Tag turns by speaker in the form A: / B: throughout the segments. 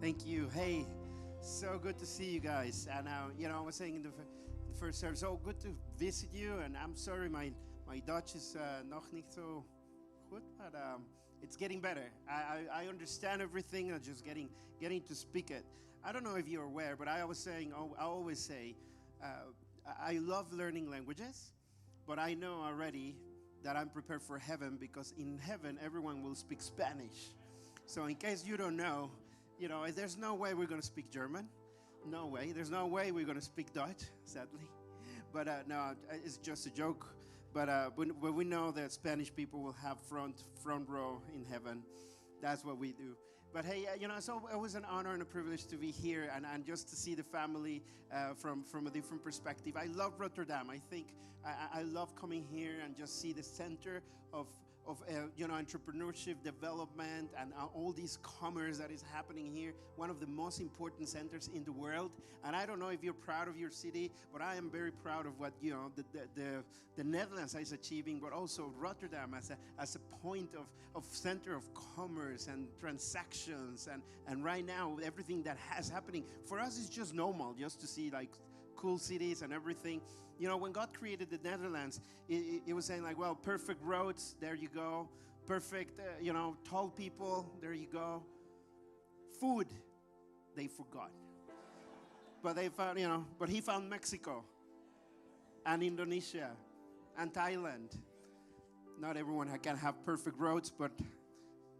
A: Thank you. Hey, so good to see you guys. And uh, you know, I was saying in the, f- the first service, oh, good to visit you. And I'm sorry, my my Dutch is uh, nicht so good, but um, it's getting better. I, I, I understand everything. I'm just getting getting to speak it. I don't know if you're aware, but I was saying, oh, I always say, uh, I love learning languages, but I know already that I'm prepared for heaven because in heaven everyone will speak Spanish. So in case you don't know, you know, there's no way we're going to speak German. No way. There's no way we're going to speak Dutch, sadly. But uh, no, it's just a joke. But uh, when, when we know that Spanish people will have front front row in heaven, that's what we do. But hey, uh, you know, so it was an honor and a privilege to be here and, and just to see the family uh, from, from a different perspective. I love Rotterdam. I think I, I love coming here and just see the center of of uh, you know entrepreneurship development and uh, all this commerce that is happening here one of the most important centers in the world and i don't know if you're proud of your city but i am very proud of what you know the, the, the, the netherlands is achieving but also rotterdam as a, as a point of, of center of commerce and transactions and, and right now everything that has happening for us is just normal just to see like cool cities and everything. You know, when God created the Netherlands, it was saying like, well, perfect roads, there you go. Perfect, uh, you know, tall people, there you go. Food, they forgot. But they found, you know, but he found Mexico and Indonesia and Thailand. Not everyone can have perfect roads, but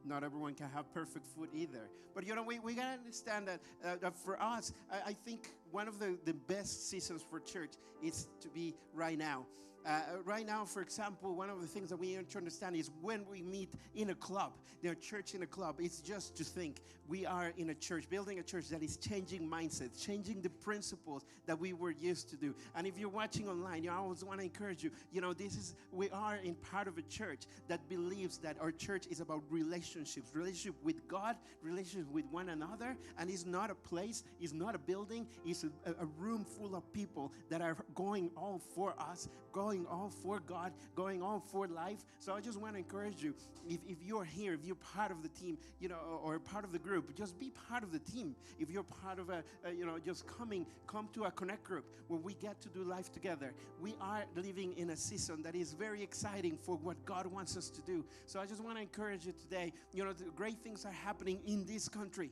A: not everyone can have perfect food either. But you know, we, we gotta understand that, uh, that for us, I, I, think one of the, the best seasons for church is to be right now. Uh, right now, for example, one of the things that we need to understand is when we meet in a club, the church in a club, it's just to think we are in a church, building a church that is changing mindsets, changing the principles that we were used to do. And if you're watching online, you know, I always want to encourage you, you know, this is, we are in part of a church that believes that our church is about relationships, relationship with God, relationship with one another. And it's not a place, it's not a building, it's a, a room full of people that are going all for us, going all for God, going all for life. So I just want to encourage you if, if you're here, if you're part of the team, you know, or part of the group, just be part of the team. If you're part of a, a you know, just coming, come to a connect group where we get to do life together. We are living in a season that is very exciting for what God wants us to do. So I just want to encourage you today. You know, the great things are happening in this country.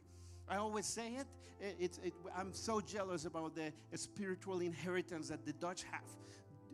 A: I always say it. it, it I'm so jealous about the spiritual inheritance that the Dutch have.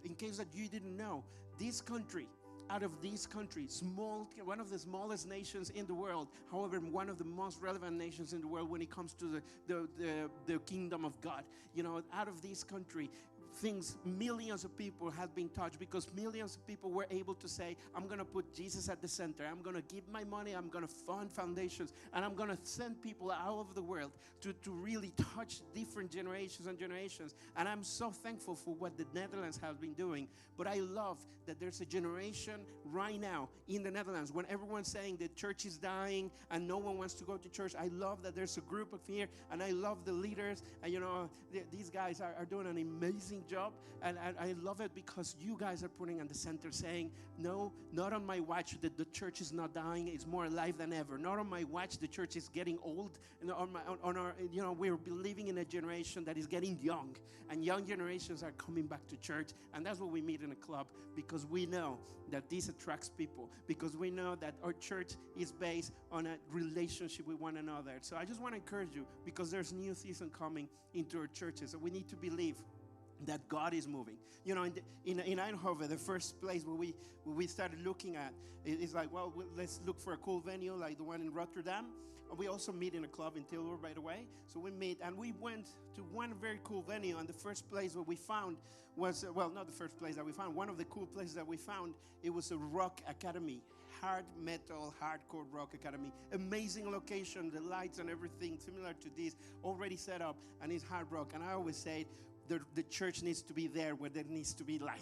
A: In case that you didn't know, this country, out of this country, small, one of the smallest nations in the world, however, one of the most relevant nations in the world when it comes to the, the, the, the kingdom of God. You know, out of this country, things millions of people have been touched because millions of people were able to say i'm going to put jesus at the center. I'm going to give my money. I'm going to fund foundations. And i'm going to send people out of the world to, to really touch different generations and generations. And i'm so thankful for what the netherlands has been doing. But i love that there's a generation right now in the netherlands. When everyone's saying the church is dying and no one wants to go to church i love that there's a group of here and i love the leaders. And you know these guys are, are doing an amazing job. And, I love it because you guys are putting on the center saying, no, not on my watch that the church is not dying, it's more alive than ever. Not on my watch, the church is getting old. And on, my, on, on our, you know, we're living in a generation that is getting young. And young generations are coming back to church. And that's what we meet in a club because we know that this attracts people. Because we know that our church is based on a relationship with one another. So I just want to encourage you because there's new season coming into our churches. So we need to believe that God is moving. You know, in, the, in, in Eindhoven, the first place where we, where we started looking at, is like, well, let's look for a cool venue like the one in Rotterdam. And we also meet in a club in Tilburg, by the way. So we meet, and we went to one very cool venue. And the first place where we found was, well, not the first place that we found, one of the cool places that we found, it was a rock academy. Hard metal, hardcore rock academy. Amazing location, the lights and everything similar to this, already set up, and it's hard rock. And I always say, the, the church needs to be there where there needs to be light.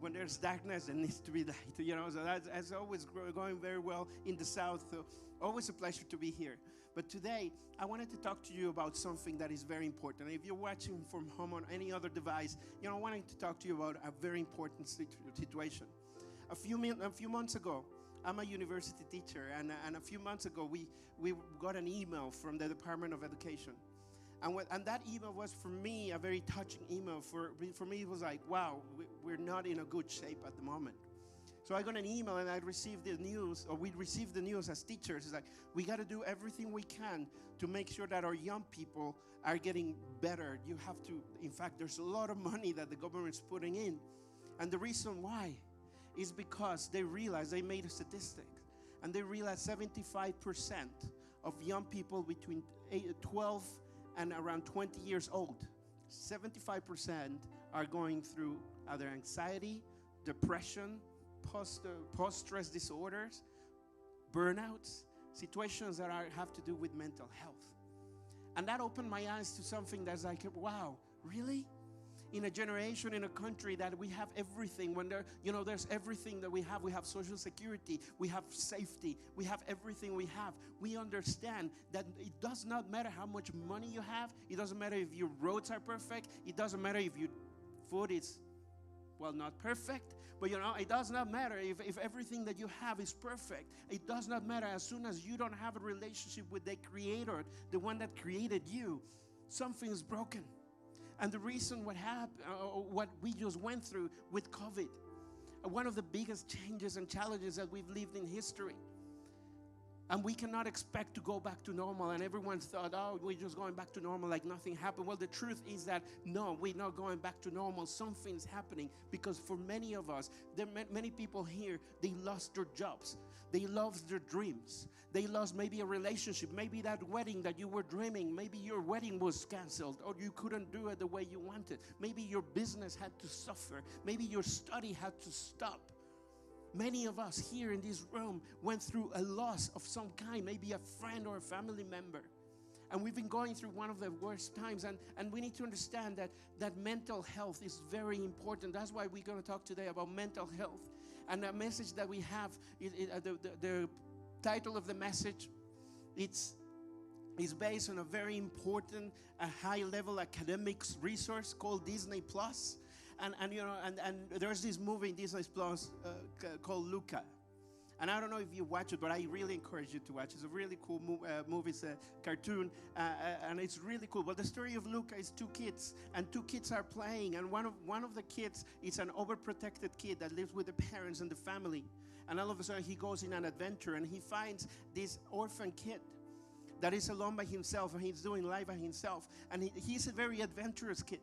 A: When there's darkness, there needs to be light. You know, so that's, that's always going very well in the south. So always a pleasure to be here. But today, I wanted to talk to you about something that is very important. If you're watching from home on any other device, you know, I wanted to talk to you about a very important situation. A few, a few months ago, I'm a university teacher, and, and a few months ago, we, we got an email from the Department of Education. And, what, and that email was for me a very touching email. For, for me, it was like, wow, we, we're not in a good shape at the moment. So I got an email and I received the news, or we received the news as teachers. It's like, we got to do everything we can to make sure that our young people are getting better. You have to, in fact, there's a lot of money that the government's putting in. And the reason why is because they realized they made a statistic and they realized 75% of young people between 12 and around 20 years old, 75% are going through either anxiety, depression, post, post-stress disorders, burnouts, situations that are, have to do with mental health. And that opened my eyes to something that's like, wow, really? In a generation in a country that we have everything. When there you know there's everything that we have. We have social security we have safety we have everything we have. We understand that it does not matter how much money you have. It doesn't matter if your roads are perfect. It doesn't matter if your food is well not perfect. But you know it does not matter if, if everything that you have is perfect. It does not matter as soon as you don't have a relationship with the creator the one that created you something is broken and the reason what happened, uh, uh, what we just went through with COVID, one of the biggest changes and challenges that we've lived in history. And we cannot expect to go back to normal. And everyone thought, oh, we're just going back to normal like nothing happened. Well, the truth is that no, we're not going back to normal. Something's happening because for many of us, there are many people here, they lost their jobs. They lost their dreams. They lost maybe a relationship, maybe that wedding that you were dreaming, maybe your wedding was canceled or you couldn't do it the way you wanted. Maybe your business had to suffer. Maybe your study had to stop. Many of us here in this room went through a loss of some kind, maybe a friend or a family member. And we've been going through one of the worst times, and, and we need to understand that, that mental health is very important. That's why we're going to talk today about mental health. And the message that we have, it, it, uh, the, the, the title of the message, it's is based on a very important a high level academics resource called Disney Plus and, and you know, and, and there's this movie in Disney Plus uh, called Luca. And I don't know if you watch it, but I really encourage you to watch. It's a really cool mo- uh, movie. It's a cartoon, uh, uh, and it's really cool. But the story of Luca is two kids, and two kids are playing, and one of one of the kids is an overprotected kid that lives with the parents and the family. And all of a sudden, he goes in an adventure, and he finds this orphan kid that is alone by himself, and he's doing life by himself. And he, he's a very adventurous kid.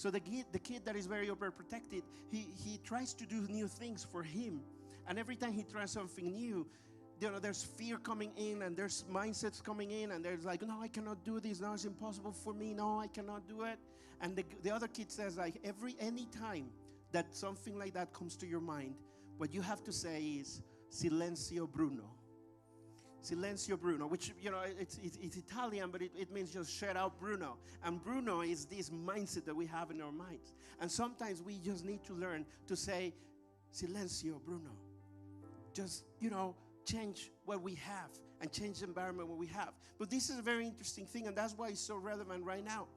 A: So the kid, the kid that is very overprotected, he, he tries to do new things for him. And every time he tries something new, you know, there's fear coming in and there's mindsets coming in and there's like, no, I cannot do this. No, it's impossible for me. No, I cannot do it. And the, the other kid says like every, any time that something like that comes to your mind, what you have to say is, silencio Bruno. Silenzio Bruno, which, you know, it's, it's, it's Italian, but it, it, means just shut out Bruno. And Bruno is this mindset that we have in our minds. And sometimes we just need to learn to say, Silenzio Bruno. Just, you know, change what we have and change the environment what we have. But this is a very interesting thing, and that's why it's so relevant right now.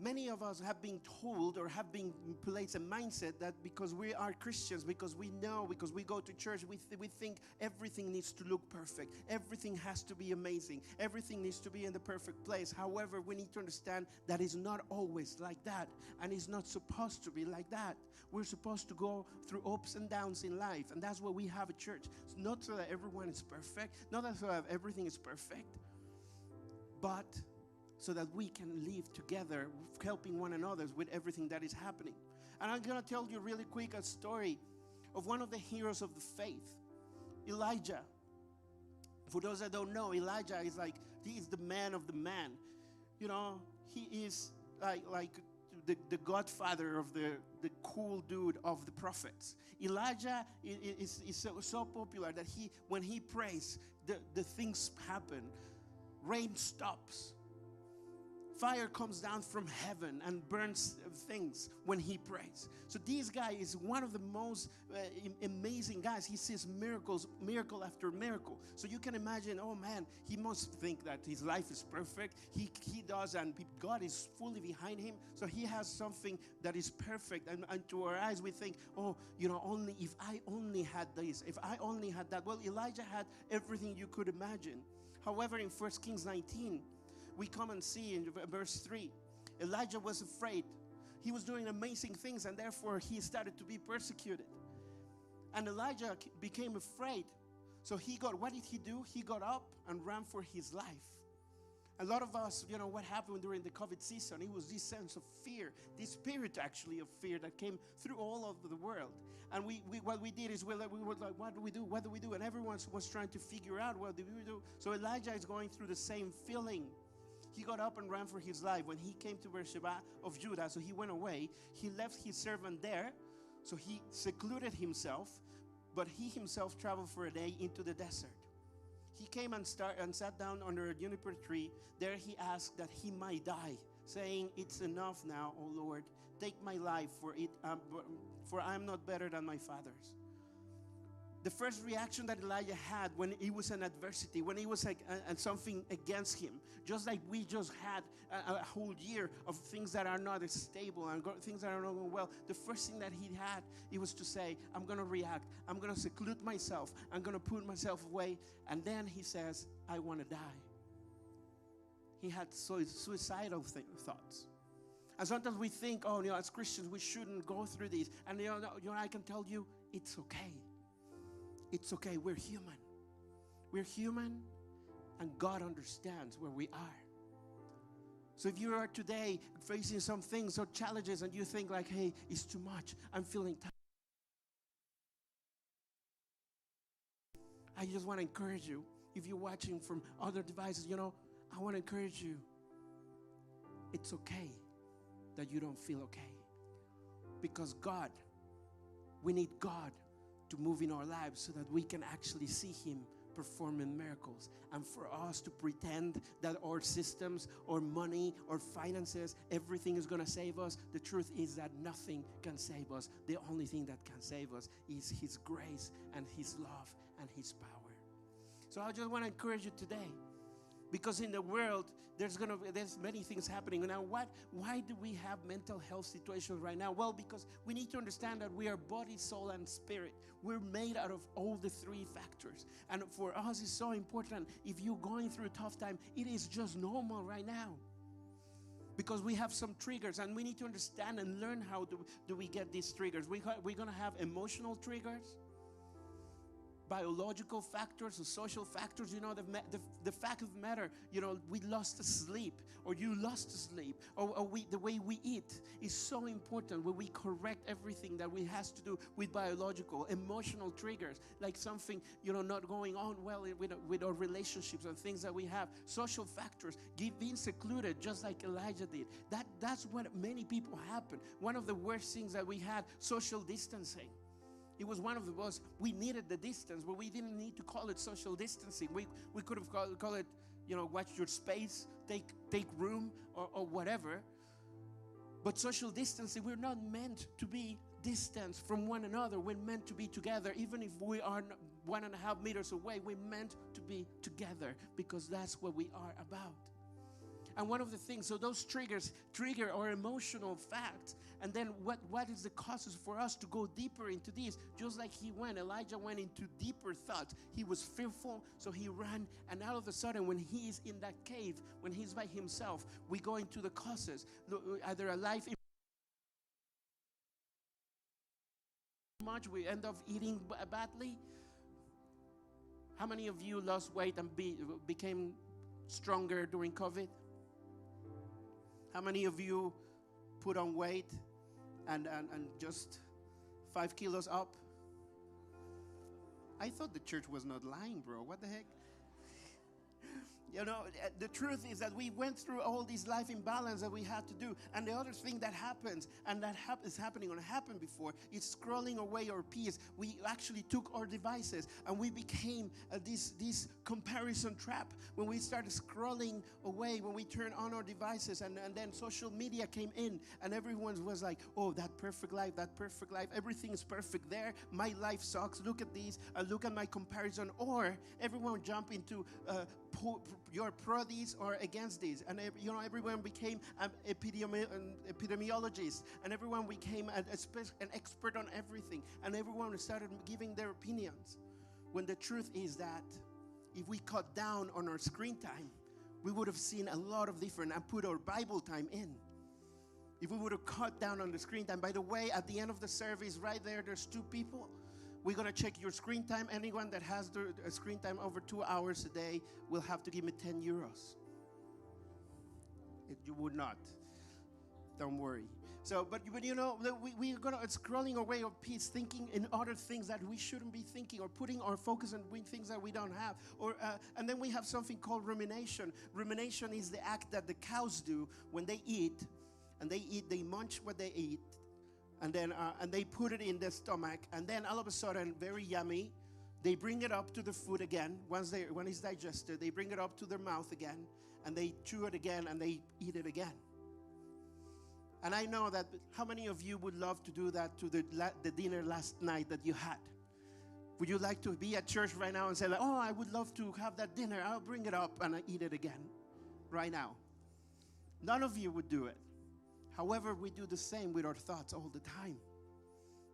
A: Many of us have been told or have been placed a mindset that because we are Christians, because we know, because we go to church, we, th- we think everything needs to look perfect. Everything has to be amazing. Everything needs to be in the perfect place. However, we need to understand that it's not always like that, and it's not supposed to be like that. We're supposed to go through ups and downs in life, and that's why we have a church. It's not so that everyone is perfect, not so that everything is perfect, but so that we can live together, helping one another with everything that is happening. And I'm going to tell you really quick a story of one of the heroes of the faith, Elijah. For those that don't know, Elijah is like, he is the man of the man. You know, he is like, like the, the godfather of the, the cool dude of the prophets. Elijah is, is so, so popular that he, when he prays, the, the things happen. Rain stops fire comes down from heaven and burns things when he prays. So this guy is one of the most uh, amazing guys. He sees miracles, miracle after miracle. So you can imagine, oh man, he must think that his life is perfect. He he does, and God is fully behind him. So he has something that is perfect. And, and to our eyes, we think, oh, you know, only if I only had this, if I only had that. Well, Elijah had everything you could imagine. However, in 1 Kings 19, we come and see in verse 3 Elijah was afraid. He was doing amazing things, and therefore he started to be persecuted. And Elijah became afraid. So he got, what did he do? He got up and ran for his life. A lot of us, you know, what happened during the COVID season, it was this sense of fear, this spirit actually of fear that came through all over the world. And we, we what we did is we, we were like, what do we do? What do we do? And everyone was trying to figure out what do we do. So Elijah is going through the same feeling. He got up and ran for his life when he came to Beersheba of Judah. So he went away. He left his servant there. So he secluded himself, but he himself traveled for a day into the desert. He came and, start, and sat down under a juniper tree. There he asked that he might die, saying, It's enough now, O Lord. Take my life, for, it, um, for I am not better than my father's the first reaction that Elijah had when he was in adversity, when he was like something against him, just like we just had a, a, whole year of things that are not stable and things that are not going well. The first thing that he had, it was to say, "I'm going to react. I'm going to seclude myself. I'm going to put myself away." And then he says, "I want to die." He had suicidal th- thoughts. And sometimes we think, "Oh, you know, as Christians, we shouldn't go through these." And you know, you know I can tell you, it's okay it's okay. We're human. We're human, and God understands where we are. So if you are today facing some things or challenges and you think like, hey, it's too much, I'm feeling tired. I just want to encourage you. If you're watching from other devices, you know, I want to encourage you. It's okay that you don't feel okay. Because God, we need God to move in our lives so that we can actually see Him performing miracles. And for us to pretend that our systems or money or finances, everything is going to save us, the truth is that nothing can save us. The only thing that can save us is His grace and His love and His power. So I just want to encourage you today because in the world there's gonna there's many things happening. Now what why do we have mental health situations right now? Well because we need to understand that we are body soul and spirit. We're made out of all the three factors. And for us it's so important. If you're going through a tough time it is just normal right now. Because we have some triggers and we need to understand and learn how do, do we get these triggers. We we're going to have emotional triggers biological factors or social factors. You know, the, the, the fact of matter, you know, we lost sleep or you lost sleep or, or we, the way we eat is so important when we correct everything that we has to do with biological, emotional triggers, like something, you know, not going on well with, with our relationships and things that we have. Social factors, being secluded just like Elijah did. That, that's what many people happen. One of the worst things that we had, social distancing. It was one of the most, we needed the distance, but we didn't need to call it social distancing. We, we could have called, call it, you know, watch your space, take, take room, or, or whatever. But social distancing, we're not meant to be distance from one another. We're meant to be together. Even if we are one and a half meters away, we're meant to be together because that's what we are about. And one of the things, so those triggers trigger our emotional facts. And then what, what is the causes for us to go deeper into this? Just like he went, Elijah went into deeper thoughts. He was fearful, so he ran. And all of a sudden, when he's in that cave, when he's by himself, we go into the causes. Either a life much we end up eating badly how many of you lost weight and be, became stronger during covid how many of you put on weight and, and, and just five kilos up? I thought the church was not lying, bro. What the heck? You know, uh, the truth is that we went through all these life imbalance that we had to do. And the other thing that happens, and that is happening or happened before, is scrolling away our peace. We actually took our devices and we became uh, this, this comparison trap. When we started scrolling away, when we turned on our devices, and, and then social media came in, and everyone was like, oh, that perfect life, that perfect life, everything is perfect there. My life sucks. Look at these. Uh, look at my comparison. Or everyone jump into uh, you're pro these or against these. And you know, everyone became an, epidemi- epidemiologist, and everyone became an, an expert on everything, and everyone started giving their opinions. When the truth is that if we cut down on our screen time, we would have seen a lot of different and put our Bible time in. If we would have cut down on the screen time, by the way, at the end of the service, right there, there's two people we're going to check your screen time. Anyone that has the screen time over two hours a day will have to give me 10 euros. If you would not. Don't worry. So, but, but you know, we, we're going to, it's scrolling away of peace, thinking in other things that we shouldn't be thinking, or putting our focus on things that we don't have. Or, uh, and then we have something called rumination. Rumination is the act that the cows do when they eat, and they eat, they munch what they eat, and then uh, and they put it in their stomach and then all of a sudden very yummy they bring it up to the food again. Once they when it's digested they bring it up to their mouth again and they chew it again and they eat it again. And i know that how many of you would love to do that to the, the dinner last night that you had. Would you like to be at church right now and say like, oh i would love to have that dinner. I'll bring it up and i eat it again right now. None of you would do it However, we do the same with our thoughts all the time.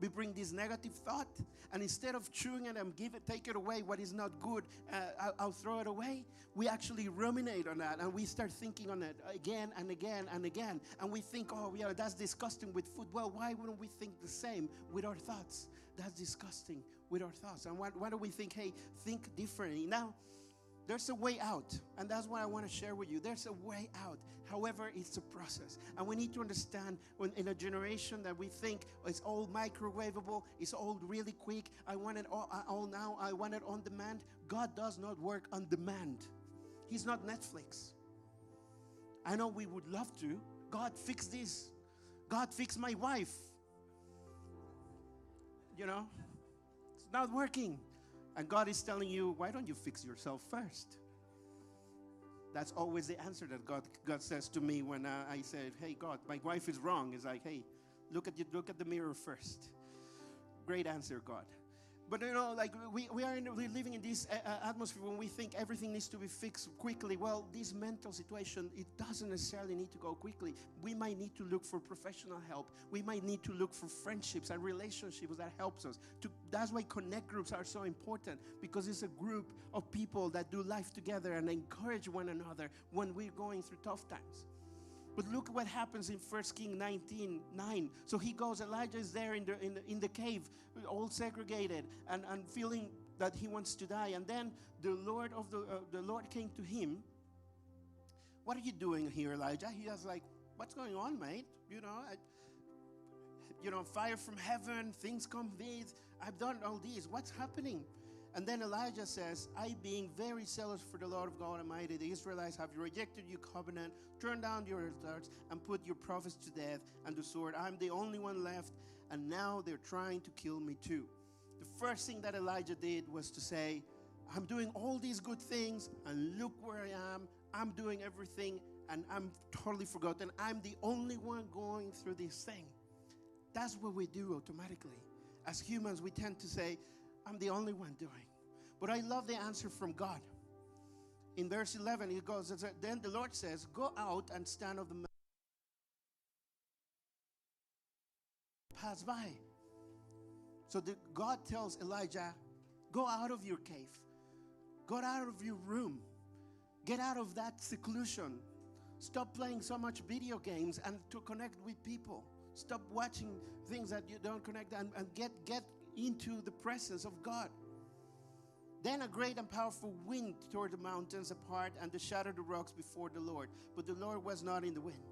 A: We bring this negative thought, and instead of chewing it and give it, take it away, what is not good, uh, I'll, throw it away. We actually ruminate on that, and we start thinking on it again and again and again. And we think, oh, yeah, that's disgusting with food. Well, why wouldn't we think the same with our thoughts? That's disgusting with our thoughts. And why, why do we think, hey, think differently? Now, there's a way out, and that's what I want to share with you. There's a way out. However, it's a process, and we need to understand when in a generation that we think it's all microwavable, it's all really quick. I want it all, uh, all now. I want it on demand. God does not work on demand. He's not Netflix. I know we would love to. God, fix this. God, fix my wife. You know, it's not working. And God is telling you, why don't you fix yourself first? That's always the answer that God, God says to me when I say, hey, God, my wife is wrong. It's like, hey, look at, you, look at the mirror first. Great answer, God. But you know, like we, we are in, we're living in this uh, uh, atmosphere when we think everything needs to be fixed quickly. Well, this mental situation, it doesn't necessarily need to go quickly. We might need to look for professional help. We might need to look for friendships and relationships that helps us. To, that's why connect groups are so important because it's a group of people that do life together and encourage one another when we're going through tough times. But look what happens in 1 King 19 9. So he goes, Elijah is there in the, in the, in the cave, all segregated and, and feeling that he wants to die. And then the Lord of the, uh, the Lord came to him. What are you doing here, Elijah? He was like, What's going on, mate? You know, I, you know, fire from heaven, things come these. I've done all these. What's happening? And then Elijah says, I, being very zealous for the Lord of God Almighty, the Israelites have rejected your covenant, turned down your altars, and put your prophets to death and the sword. I'm the only one left, and now they're trying to kill me too. The first thing that Elijah did was to say, I'm doing all these good things, and look where I am. I'm doing everything, and I'm totally forgotten. I'm the only one going through this thing. That's what we do automatically. As humans, we tend to say, I'm the only one doing. But I love the answer from God. In verse 11, he goes, Then the Lord says, Go out and stand on the. Pass by. So the, God tells Elijah, Go out of your cave, go out of your room, get out of that seclusion. Stop playing so much video games and to connect with people. Stop watching things that you don't connect and, and get, get into the presence of God. Then a great and powerful wind tore the mountains apart and shattered the rocks before the Lord. But the Lord was not in the wind.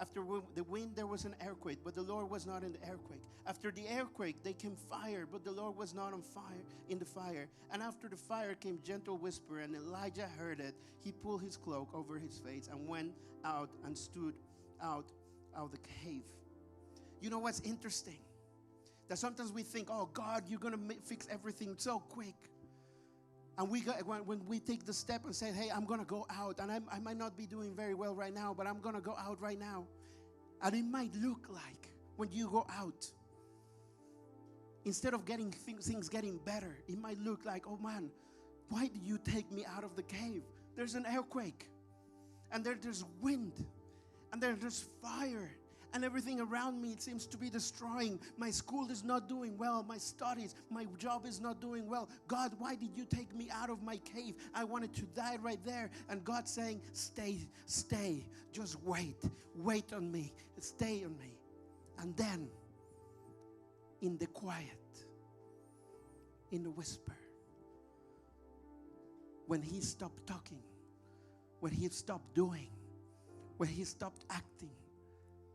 A: After the wind, there was an earthquake, but the Lord was not in the earthquake. After the earthquake, there came fire, but the Lord was not on fire in the fire. And after the fire came gentle whisper, and Elijah heard it. He pulled his cloak over his face and went out and stood out of the cave. You know what's interesting? That sometimes we think, "Oh God, you're gonna ma- fix everything so quick." And we got, when, when we take the step and say, hey, I'm going to go out, and I, I might not be doing very well right now, but I'm going to go out right now. And it might look like when you go out, instead of getting things, things getting better, it might look like, oh man, why did you take me out of the cave? There's an earthquake, and there, there's wind, and there, there's fire, and everything around me seems to be destroying. My school is not doing well, my studies, my job is not doing well. God, why did you take me out of my cave? I wanted to die right there. And God saying, Stay, stay, just wait, wait on me, stay on me. And then, in the quiet, in the whisper, when he stopped talking, when he stopped doing, when he stopped acting,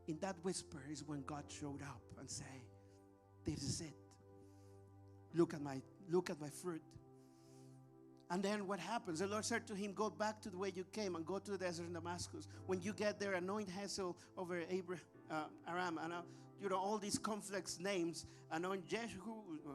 A: in that whisper is when God showed up and say, "This is it. Look at my look at my fruit." And then what happens? The Lord said to him, "Go back to the way you came and go to the desert in Damascus. When you get there, anoint Hazael over Abraham, uh, Aram, and uh, you know all these complex names. Anoint Jehu, uh,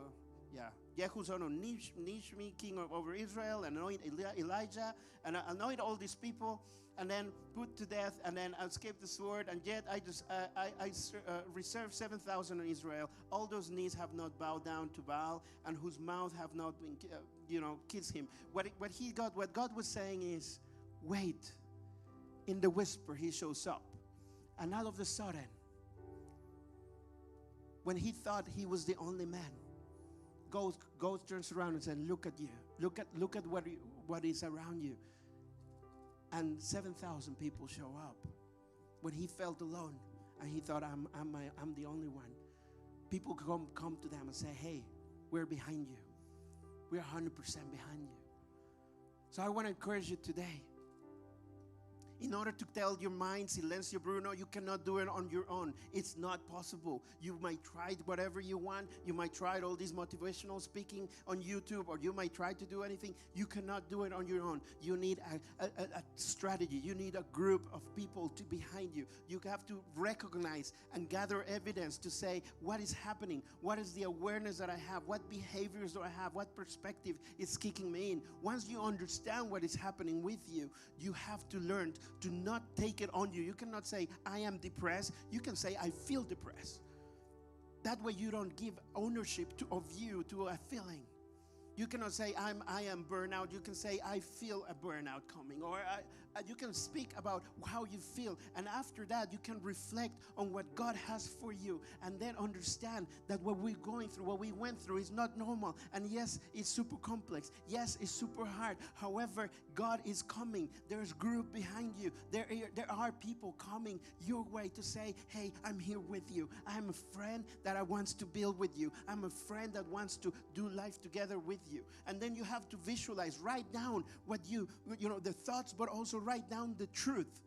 A: yeah, Jehu son of Nish, Nishmi, king of, over Israel, and anoint Elijah, and uh, anoint all these people." And then put to death, and then escape the sword. And yet I just I, I uh, reserve seven thousand in Israel. All those knees have not bowed down to Baal, and whose mouth have not been, uh, you know, kissed him. What what he got, what God was saying is, wait. In the whisper, he shows up, and all of a sudden, when he thought he was the only man, God, God turns around and says, "Look at you. Look at look at what what is around you." And 7,000 people show up. When he felt alone and he thought, I'm, I'm, my, I'm the only one, people come, come to them and say, Hey, we're behind you. We're 100% behind you. So I want to encourage you today. In order to tell your mind, Silencio Bruno, you cannot do it on your own. It's not possible. You might try whatever you want. You might try all this motivational speaking on YouTube, or you might try to do anything. You cannot do it on your own. You need a, a, a- a strategy. You need a group of people to behind you. You have to recognize and gather evidence to say what is happening. What is the awareness that I have? What behaviors do I have? What perspective is kicking me in? Once you understand what is happening with you, you have to learn to not take it on you. You cannot say, I am depressed. You can say, I feel depressed. That way you don't give ownership to, of you to a feeling. You cannot say I'm I am burnout. You can say I feel a burnout coming, or I, you can speak about how you feel, and after that you can reflect on what God has for you, and then understand that what we're going through, what we went through, is not normal. And yes, it's super complex. Yes, it's super hard. However, God is coming. There's group behind you. There are- there are people coming your way to say, Hey, I'm here with you. I'm a friend that I wants to build with you. I'm a friend that wants to do life together with you. And then you have to visualize, write down what you, you know, the thoughts, but also write down the truth.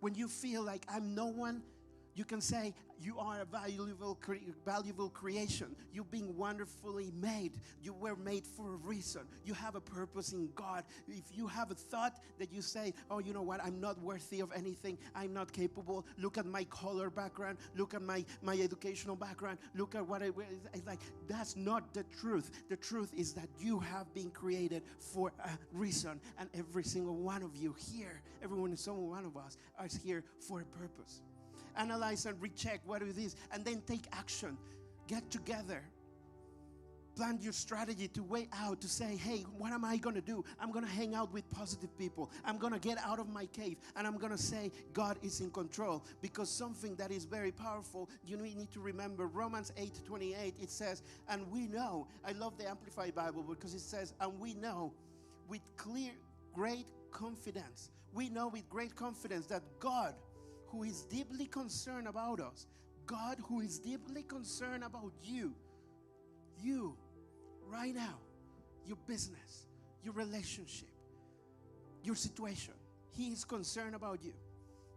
A: When you feel like I'm no one, you can say you are a valuable, cre- valuable creation. You've been wonderfully made. You were made for a reason. You have a purpose in God. If you have a thought that you say, "Oh, you know what? I'm not worthy of anything. I'm not capable. Look at my color background. Look at my my educational background. Look at what I it's like." That's not the truth. The truth is that you have been created for a reason, and every single one of you here, everyone, single one of us, is here for a purpose analyze and recheck what it is, and then take action. Get together. Plan your strategy to weigh out to say, hey, what am I gonna do? I'm gonna hang out with positive people. I'm gonna get out of my cave and I'm gonna say, God is in control. Because something that is very powerful, you need to remember Romans 8 28, it says, and we know, I love the Amplified Bible because it says, and we know with clear, great confidence, we know with great confidence that God, who is deeply concerned about us, God, who is deeply concerned about you, you right now, your business, your relationship, your situation. He is concerned about you.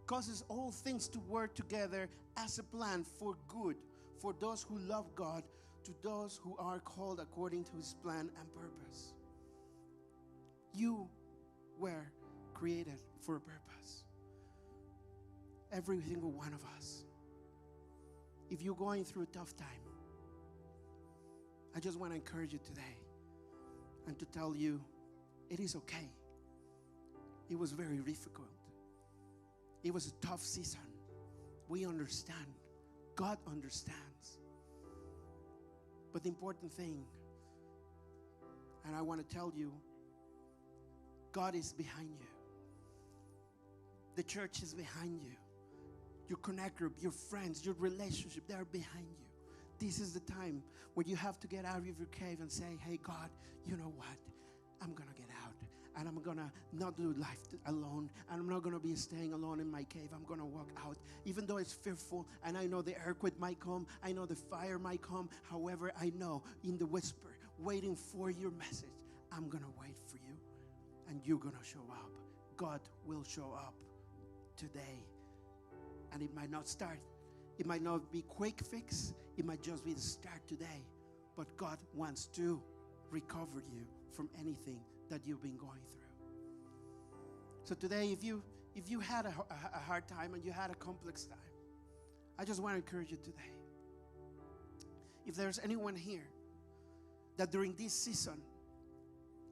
A: causes all things to work together as a plan for good for those who love God, to those who are called according to his plan and purpose. You were created for a purpose. Every single one of us. If you're going through a tough time, I just want to encourage you today and to tell you it is okay. It was very difficult. It was a tough season. We understand. God understands. But the important thing, and I want to tell you, God is behind you. The church is behind you. Your connect group, your friends, your relationship, they're behind you. This is the time when you have to get out of your cave and say, Hey, God, you know what? I'm going to get out and I'm gonna not do life alone, and I'm not gonna be staying alone in my cave. I'm gonna walk out, even though it's fearful, and I know the earthquake might come, I know the fire might come. However, I know in the whisper, waiting for your message, I'm gonna wait for you, and you're gonna show up. God will show up today, and it might not start. It might not be quick fix. It might just be the start today, but God wants to recover you from anything that you've been going through. So today, if you if you had a, a, hard time and you had a complex time, I just want to encourage you today. If there's anyone here that during this season,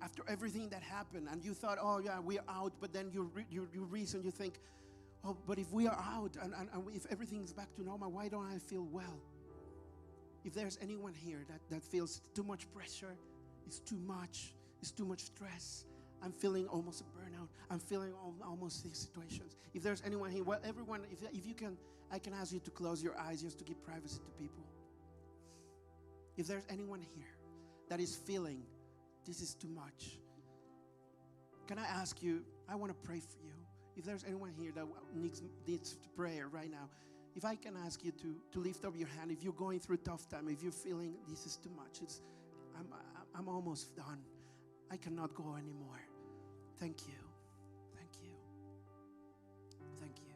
A: after everything that happened, and you thought, oh yeah, we're out, but then you re- you, you reason, you think, oh, but if we are out and, and, and if everything's back to normal, why don't I feel well? If there's anyone here that, that feels too much pressure, it's too much, it's too much stress. I'm feeling almost a burnout. I'm feeling almost these situations. If there's anyone here, well, everyone, if, if you can, I can ask you to close your eyes just to give privacy to people. If there's anyone here that is feeling this is too much, can I ask you? I want to pray for you. If there's anyone here that needs, needs prayer right now, if I can ask you to, to lift up your hand, if you're going through tough time, if you're feeling this is too much, it's, I'm, I'm almost done. I cannot go anymore. Thank you. Thank you. Thank you.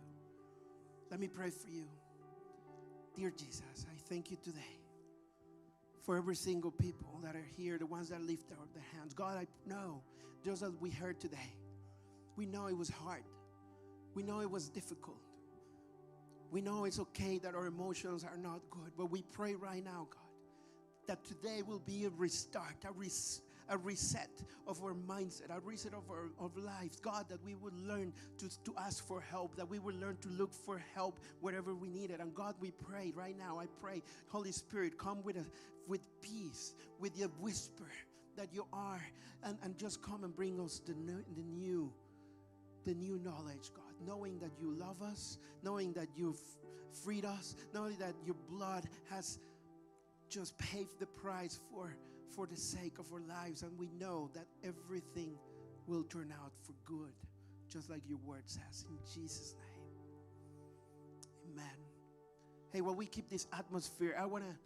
A: Let me pray for you. Dear Jesus, I thank you today for every single people that are here, the ones that lift up their hands. God, I know just as we heard today, we know it was hard. We know it was difficult. We know it's okay that our emotions are not good, but we pray right now, God, that today will be a restart, a res- a reset of our mindset, a reset of our of lives. God, that we would learn to, to ask for help, that we would learn to look for help wherever we need it. And God, we pray right now, I pray, Holy Spirit, come with a with peace, with your whisper that you are, and, and just come and bring us the new, the new, the new knowledge, God. Knowing that you love us, knowing that you've freed us, knowing that your blood has just paved the price for for the sake of our lives. And we know that everything will turn out for good, just like your word says. In Jesus' name. Amen. Hey, while we keep this atmosphere, I want to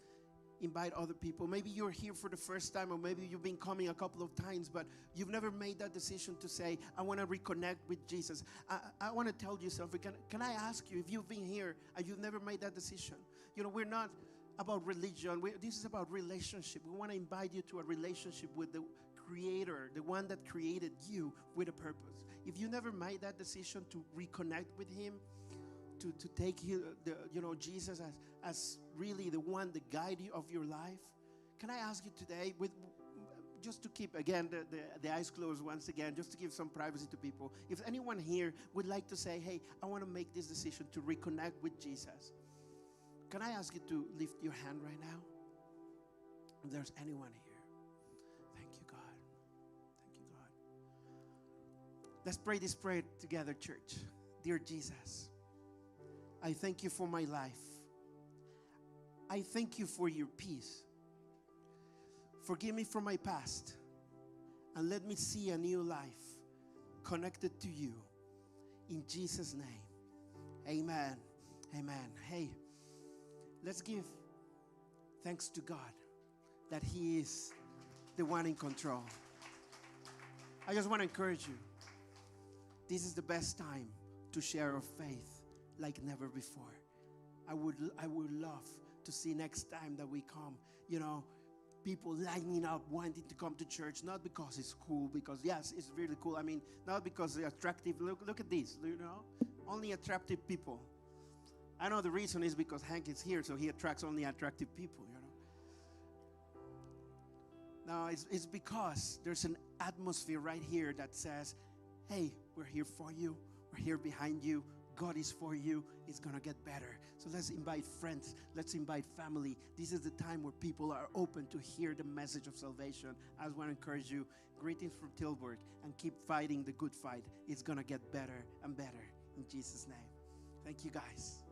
A: invite other people. Maybe you're here for the first time, or maybe you've been coming a couple of times, but you've never made that decision to say, I want to reconnect with Jesus. I, I want to tell you something. Can, can I ask you if you've been here and you've never made that decision? You know, we're not about religion. We, this is about relationship. We want to invite you to a relationship with the Creator, the one that created you with a purpose. If you never made that decision to reconnect with Him, to, to take you, the, you know Jesus as, as really the one, the guide of your life, can I ask you today, with just to keep again the, the, the, eyes closed once again, just to give some privacy to people. If anyone here would like to say, hey, I want to make this decision to reconnect with Jesus, can I ask you to lift your hand right now? If there's anyone here. Thank you, God. Thank you, God. Let's pray this prayer together, church. Dear Jesus, I thank you for my life. I thank you for your peace. Forgive me for my past and let me see a new life connected to you. In Jesus' name, amen. Amen. Hey, Let's give thanks to God that He is the one in control. I just want to encourage you. This is the best time to share our faith like never before. I would, I would love to see next time that we come, you know, people lining up wanting to come to church, not because it's cool, because yes, it's really cool. I mean, not because they're attractive. Look, look at this, you know, only attractive people. I know the reason is because Hank is here, so he attracts only attractive people, you know. No, it's, it's because there's an atmosphere right here that says, hey, we're here for you, we're here behind you, God is for you, it's going to get better. So let's invite friends, let's invite family. This is the time where people are open to hear the message of salvation. I just want to encourage you greetings from Tilburg and keep fighting the good fight. It's going to get better and better in Jesus' name. Thank you, guys.